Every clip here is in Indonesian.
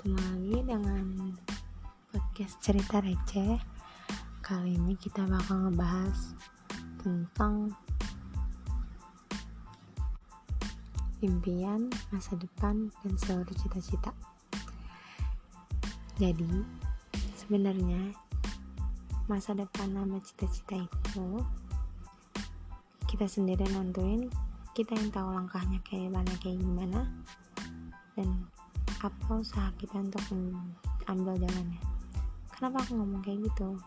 Ketemu lagi dengan podcast cerita receh. Kali ini kita bakal ngebahas tentang impian, masa depan, dan seluruh cita-cita. Jadi sebenarnya masa depan sama cita-cita itu kita sendiri nentuin kita yang tahu langkahnya kayak mana kayak gimana dan apa usaha kita untuk ambil jalannya? Kenapa aku ngomong kayak gitu?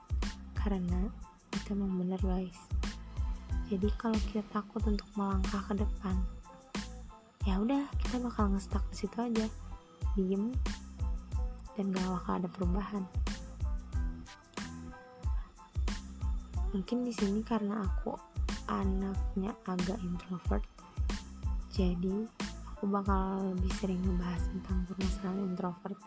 Karena itu memang benar guys. Jadi kalau kita takut untuk melangkah ke depan ya udah kita bakal ngestak di situ aja. Diem dan gak bakal ada perubahan. Mungkin di sini karena aku anaknya agak introvert jadi aku bakal lebih sering ngebahas tentang permasalahan introvert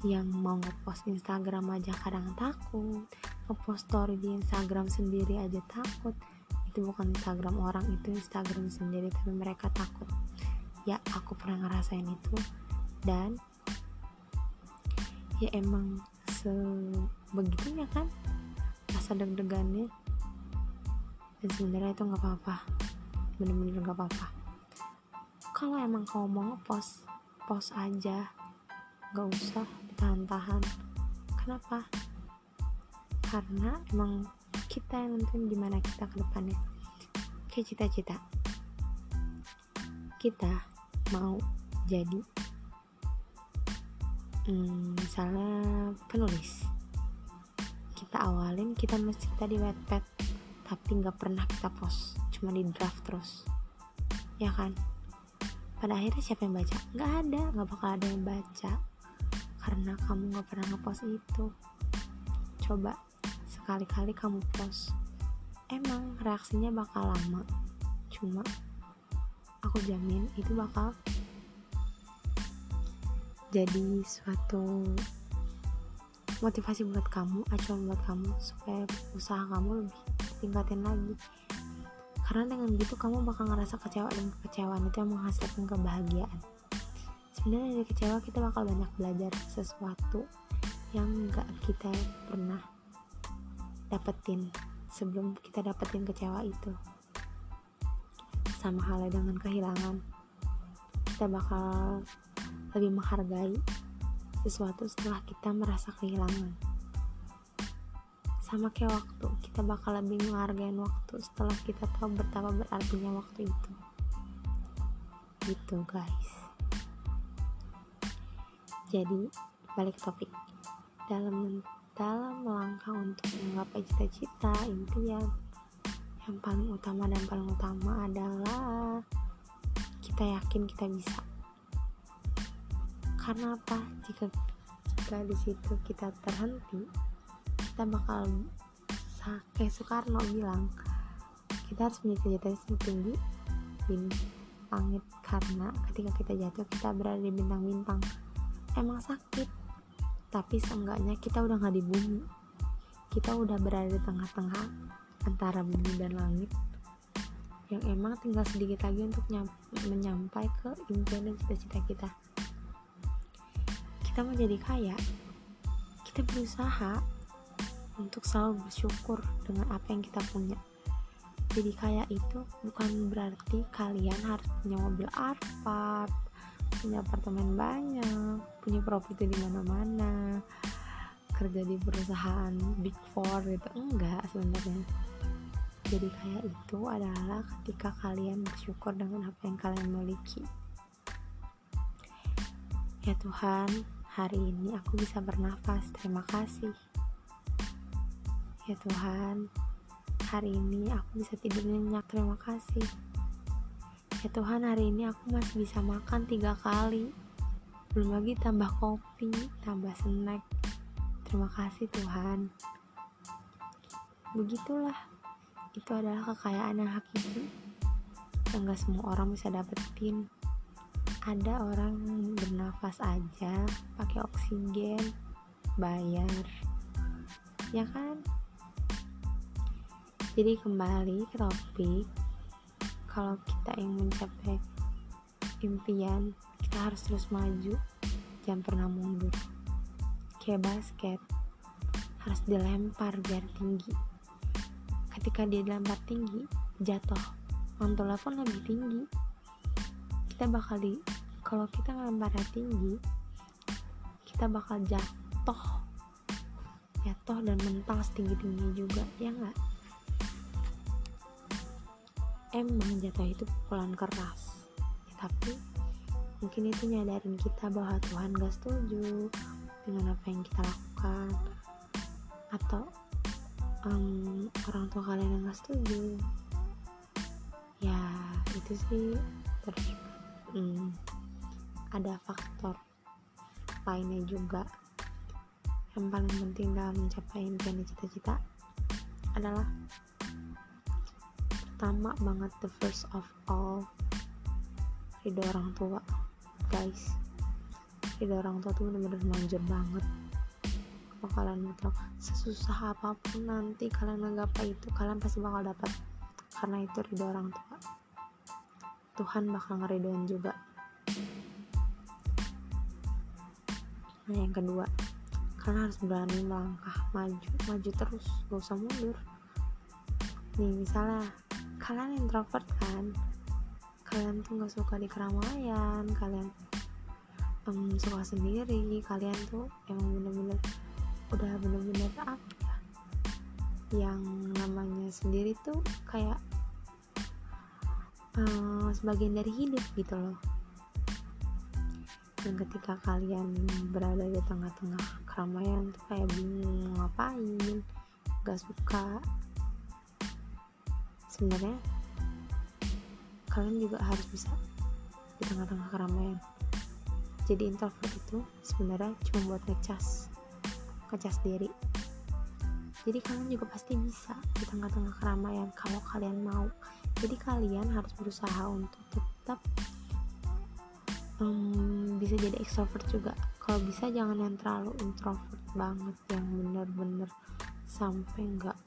yang mau ngepost Instagram aja kadang takut ngepost story di Instagram sendiri aja takut. Itu bukan Instagram orang itu Instagram sendiri tapi mereka takut. Ya aku pernah ngerasain itu. Dan ya emang sebegitunya kan rasa deg-degannya. Dan sebenarnya itu nggak apa-apa. Bener-bener nggak apa-apa kalau emang kamu mau ngepost post aja. Nggak usah ditahan-tahan kenapa? Karena emang kita yang nentuin gimana kita ke depannya. Kayak cita-cita. Kita mau jadi hmm, misalnya penulis. Kita awalin kita mesti kita di Wattpad tapi nggak pernah kita post cuma di draft terus. Ya kan pada akhirnya siapa yang baca? Nggak ada nggak bakal ada yang baca. Karena kamu nggak pernah ngepost itu. Coba sekali-kali kamu post. Emang reaksinya bakal lama. Cuma aku jamin itu bakal jadi suatu motivasi buat kamu acuan buat kamu supaya usaha kamu lebih tingkatin lagi karena dengan gitu kamu bakal ngerasa kecewa dan kekecewaan itu yang menghasilkan kebahagiaan. Sebenarnya dari kecewa kita bakal banyak belajar sesuatu yang gak kita pernah dapetin sebelum kita dapetin kecewa itu. Sama halnya dengan kehilangan. Kita bakal lebih menghargai sesuatu setelah kita merasa kehilangan sama kayak waktu kita bakal lebih menghargai waktu setelah kita tahu betapa berartinya waktu itu. Gitu guys. Jadi balik topik. Dalam dalam langkah untuk menggapai cita-cita impian yang paling utama dan paling utama adalah kita yakin kita bisa. Karena apa? Jika jika di situ kita terhenti kita bakal kayak Soekarno bilang kita harus punya cita-cita tinggi di langit karena ketika kita jatuh kita berada di bintang-bintang. Emang sakit tapi seenggaknya kita udah nggak di bumi. Kita udah berada di tengah-tengah antara bumi dan langit yang emang tinggal sedikit lagi untuk menyampai ke impian dan cita-cita kita. Kita mau jadi kaya kita berusaha untuk selalu bersyukur dengan apa yang kita punya jadi kaya itu bukan berarti kalian harus punya mobil Alphard punya apartemen banyak punya properti di mana-mana kerja di perusahaan big four gitu enggak sebenarnya jadi kaya itu adalah ketika kalian bersyukur dengan apa yang kalian miliki ya Tuhan hari ini aku bisa bernafas. Terima kasih. Ya Tuhan, hari ini aku bisa tidur nyenyak. Terima kasih. Ya Tuhan, hari ini aku masih bisa makan tiga kali. Belum lagi tambah kopi, tambah snack. Terima kasih Tuhan. Begitulah, itu adalah kekayaan yang hakiki yang semua orang bisa dapetin ada orang bernafas aja pakai oksigen bayar ya kan jadi kembali ke topik kalau kita ingin mencapai impian kita harus terus maju. Jangan pernah mundur. Kayak basket harus dilempar biar tinggi. Ketika dia dilempar tinggi jatuh. Mantulnya pun lebih tinggi. Kita bakal di kalau kita ngelemparnya tinggi kita bakal jatuh. Jatuh dan mental setinggi tinggi juga ya nggak emang jatuh itu pukulan keras. Ya, tapi mungkin itu nyadarin kita bahwa Tuhan gak setuju dengan apa yang kita lakukan. Atau um, orang tua kalian yang gak setuju. Ya itu sih. Terus um, ada faktor lainnya juga. Yang paling penting dalam mencapai impian cita-cita adalah pertama banget the first of all ridho orang tua guys. Jadi orang tua tuh bener-bener manjur banget. Kalau kalian tahu? Sesusah apa pun nanti kalian menggapai itu kalian pasti bakal dapat. Karena itu ridho orang tua. Tuhan bakal ngeridoin juga. Nah yang kedua kalian harus berani melangkah maju. Maju terus gak usah mundur. Nih misalnya kalian introvert kan? Kalian tuh gak suka di keramaian kalian um, suka sendiri kalian tuh emang bener-bener udah bener-bener apa ya? Yang namanya sendiri tuh kayak um, sebagian dari hidup gitu loh. Dan ketika kalian berada di tengah-tengah keramaian tuh kayak bingung ngapain? Gak suka sebenarnya kalian juga harus bisa di tengah-tengah keramaian. Jadi introvert itu sebenarnya cuma buat ngecas ngecas diri. Jadi kalian juga pasti bisa di tengah-tengah keramaian kalau kalian mau. Jadi kalian harus berusaha untuk tetap um, bisa jadi extrovert juga. Kalau bisa jangan yang terlalu introvert banget yang bener-bener sampai nggak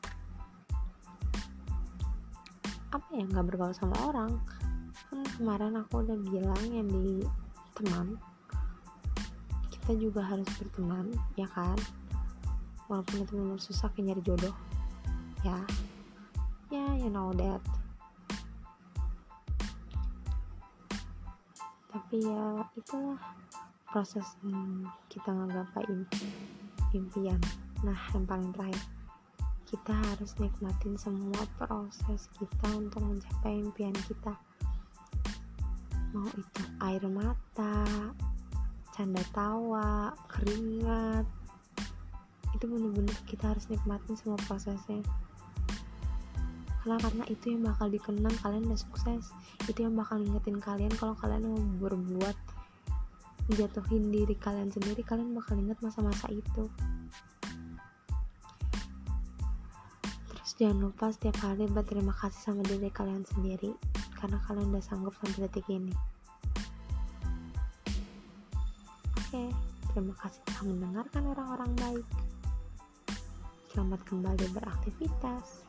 apa ya nggak bergaul sama orang. Kan kemarin aku udah bilang yang di teman kita juga harus berteman ya kan? Walaupun itu memang susah kayak nyari jodoh ya. Ya yeah, you know that. Tapi ya itulah proses hmm, kita ngagapain impian. Nah yang paling terakhir kita harus nikmatin semua proses kita untuk mencapai impian kita. Mau itu air mata canda tawa keringat. Itu bener-bener kita harus nikmatin semua prosesnya. Karena karena itu yang bakal dikenang kalian udah sukses. Itu yang bakal ingetin kalian kalau kalian mau berbuat menjatuhin diri kalian sendiri kalian bakal inget masa-masa itu jangan lupa setiap kali berterima kasih sama diri kalian sendiri karena kalian udah sanggup sampai detik ini. Oke terima kasih telah mendengarkan orang-orang baik. Selamat kembali beraktivitas